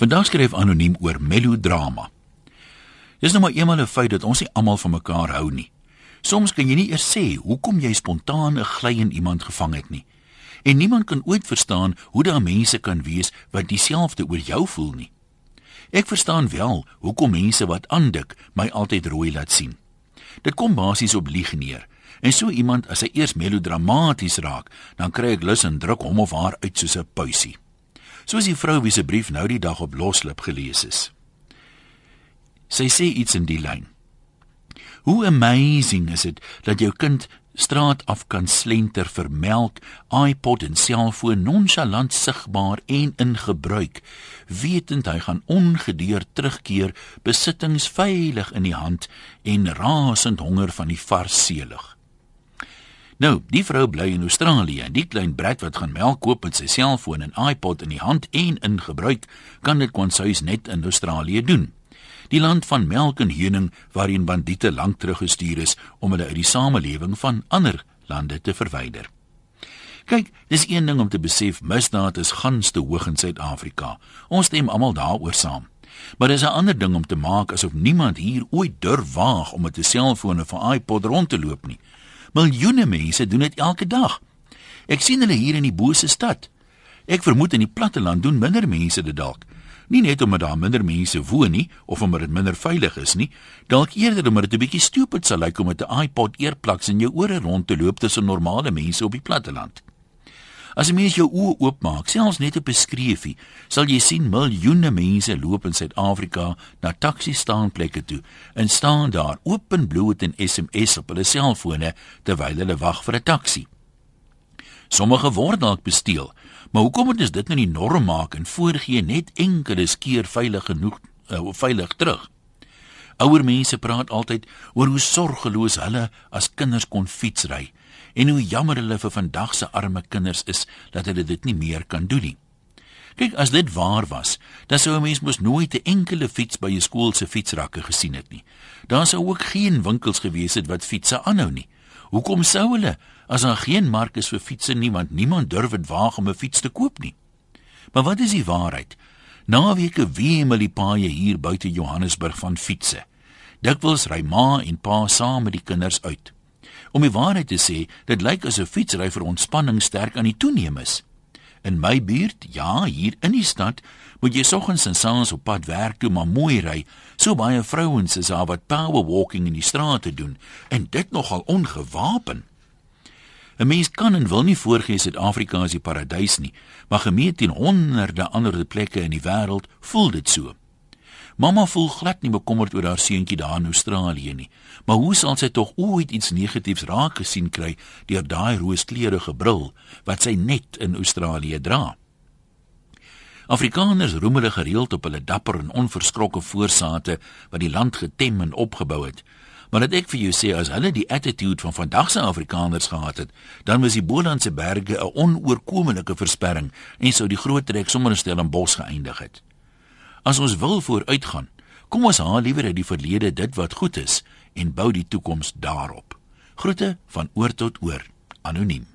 Vandag skryf anoniem oor melodrama. Dis nou maar eenmal 'n feit dat ons nie almal van mekaar hou nie. Soms kan jy nie eers sê hoekom jy spontaan 'n gly in iemand gevang het nie. En niemand kan ooit verstaan hoe daar mense kan wees wat dieselfde oor jou voel nie. Ek verstaan wel hoekom mense wat aandik my altyd rooi laat sien. Dit kom basies op lieg neer. En so iemand as hy eers melodramaties raak, dan kry ek lus en druk hom of haar uit soos 'n puisie soos die vrou wie se brief nou die dag op loslip gelees is. Sy sê iets in die lyn. Hoe amazing is dit dat jou kind straat af kan slenter vir melk, iPod en selfoon nonchalant sigbaar en in gebruik, wetend hy gaan ongedeer terugkeer, besittings veilig in die hand en rasend honger van die vars seelig. Nou, die vrou bly in Australië en die klein brat wat gaan melk koop met sy selfoon en iPod in die hand en in gebruik, kan dit kwansuis net in Australië doen. Die land van melk en heuning waarin bandiete lank terug gestuur is om hulle uit die samelewing van ander lande te verwyder. Kyk, dis een ding om te besef misdaad is gans te hoog in Suid-Afrika. Ons stem almal daaroor saam. Maar dis 'n ander ding om te maak asof niemand hier ooit durf waag om met 'n selfoon of 'n iPod rond te loop nie. Miljoene mense doen dit elke dag. Ek sien hulle hier in die bose stad. Ek vermoed in die platteland doen minder mense dit dalk. Nie net omdat daar minder mense woon nie of omdat dit minder veilig is nie, dalk eerder omdat dit 'n bietjie stupid sal lyk om met 'n iPod earplugs in jou ore rond te loop tussen normale mense op die platteland. As jy mens jou oë oopmaak, selfs net op 'n skreefie, sal jy sien miljoene mense loop in Suid-Afrika na taxi staanplekke toe en staan daar openbloot en SMS op hulle selfone terwyl hulle wag vir 'n taxi. Sommige word dalk besteel, maar hoekom moet dit nou nie norm maak en voorgee net enkele keer veilig genoeg uh, veilig terug? Ouer mense praat altyd oor hoe sorgeloos hulle as kinders kon fietsry en hoe jammer hulle vir vandag se arme kinders is dat hulle dit nie meer kan doen nie. Kyk, as dit waar was, dan sou 'n mens mos nooit 'n enkele fiets by 'n skool se fietsrakke gesien het nie. Daar sou ook geen winkels gewees het wat fietsse aanhou nie. Hoekom sou hulle as daar geen mark is vir fietsse nie, want niemand durf dit waag om 'n fiets te koop nie? Maar wat is die waarheid? Naweke wemel die paaie hier buite Johannesburg van fietsse. Dikwels ry ma en pa saam met die kinders uit. Om die waarheid te sê, dit lyk asof fietsry vir ontspanning sterk aan die toeneem is. In my buurt, ja, hier in die stad, moet jy soggens en saans op pad werk toe maar mooi ry. So baie vrouens is daar wat power walking in die strate doen en dit nogal ongewapen. 'n Mens kan en wil nie voorgee Suid-Afrika is die paradys nie, maar gemeet teen honderde ander plekke in die wêreld voel dit so. Mamma voel glad nie bekommerd oor haar seentjie daar in Australië nie. Maar hoe sal sy tog ooit iets negatiefs raak gesien kry deur daai rooskleurige bril wat sy net in Australië dra? Afrikaners roem hulle gereeld op hulle dapper en onverskrokke voorsate wat die land getem en opgebou het. Maar dit ek vir jou sê as hulle die attitude van vandag se Afrikaners gehad het, dan was die Bolandse berge 'n onoorkomelike versperring en sou die groot trek sommer in Stellenbosch geëindig het. As ons wil vooruitgaan, kom ons haal liewer uit die verlede dit wat goed is en bou die toekoms daarop. Groete van oor tot oor. Anoniem.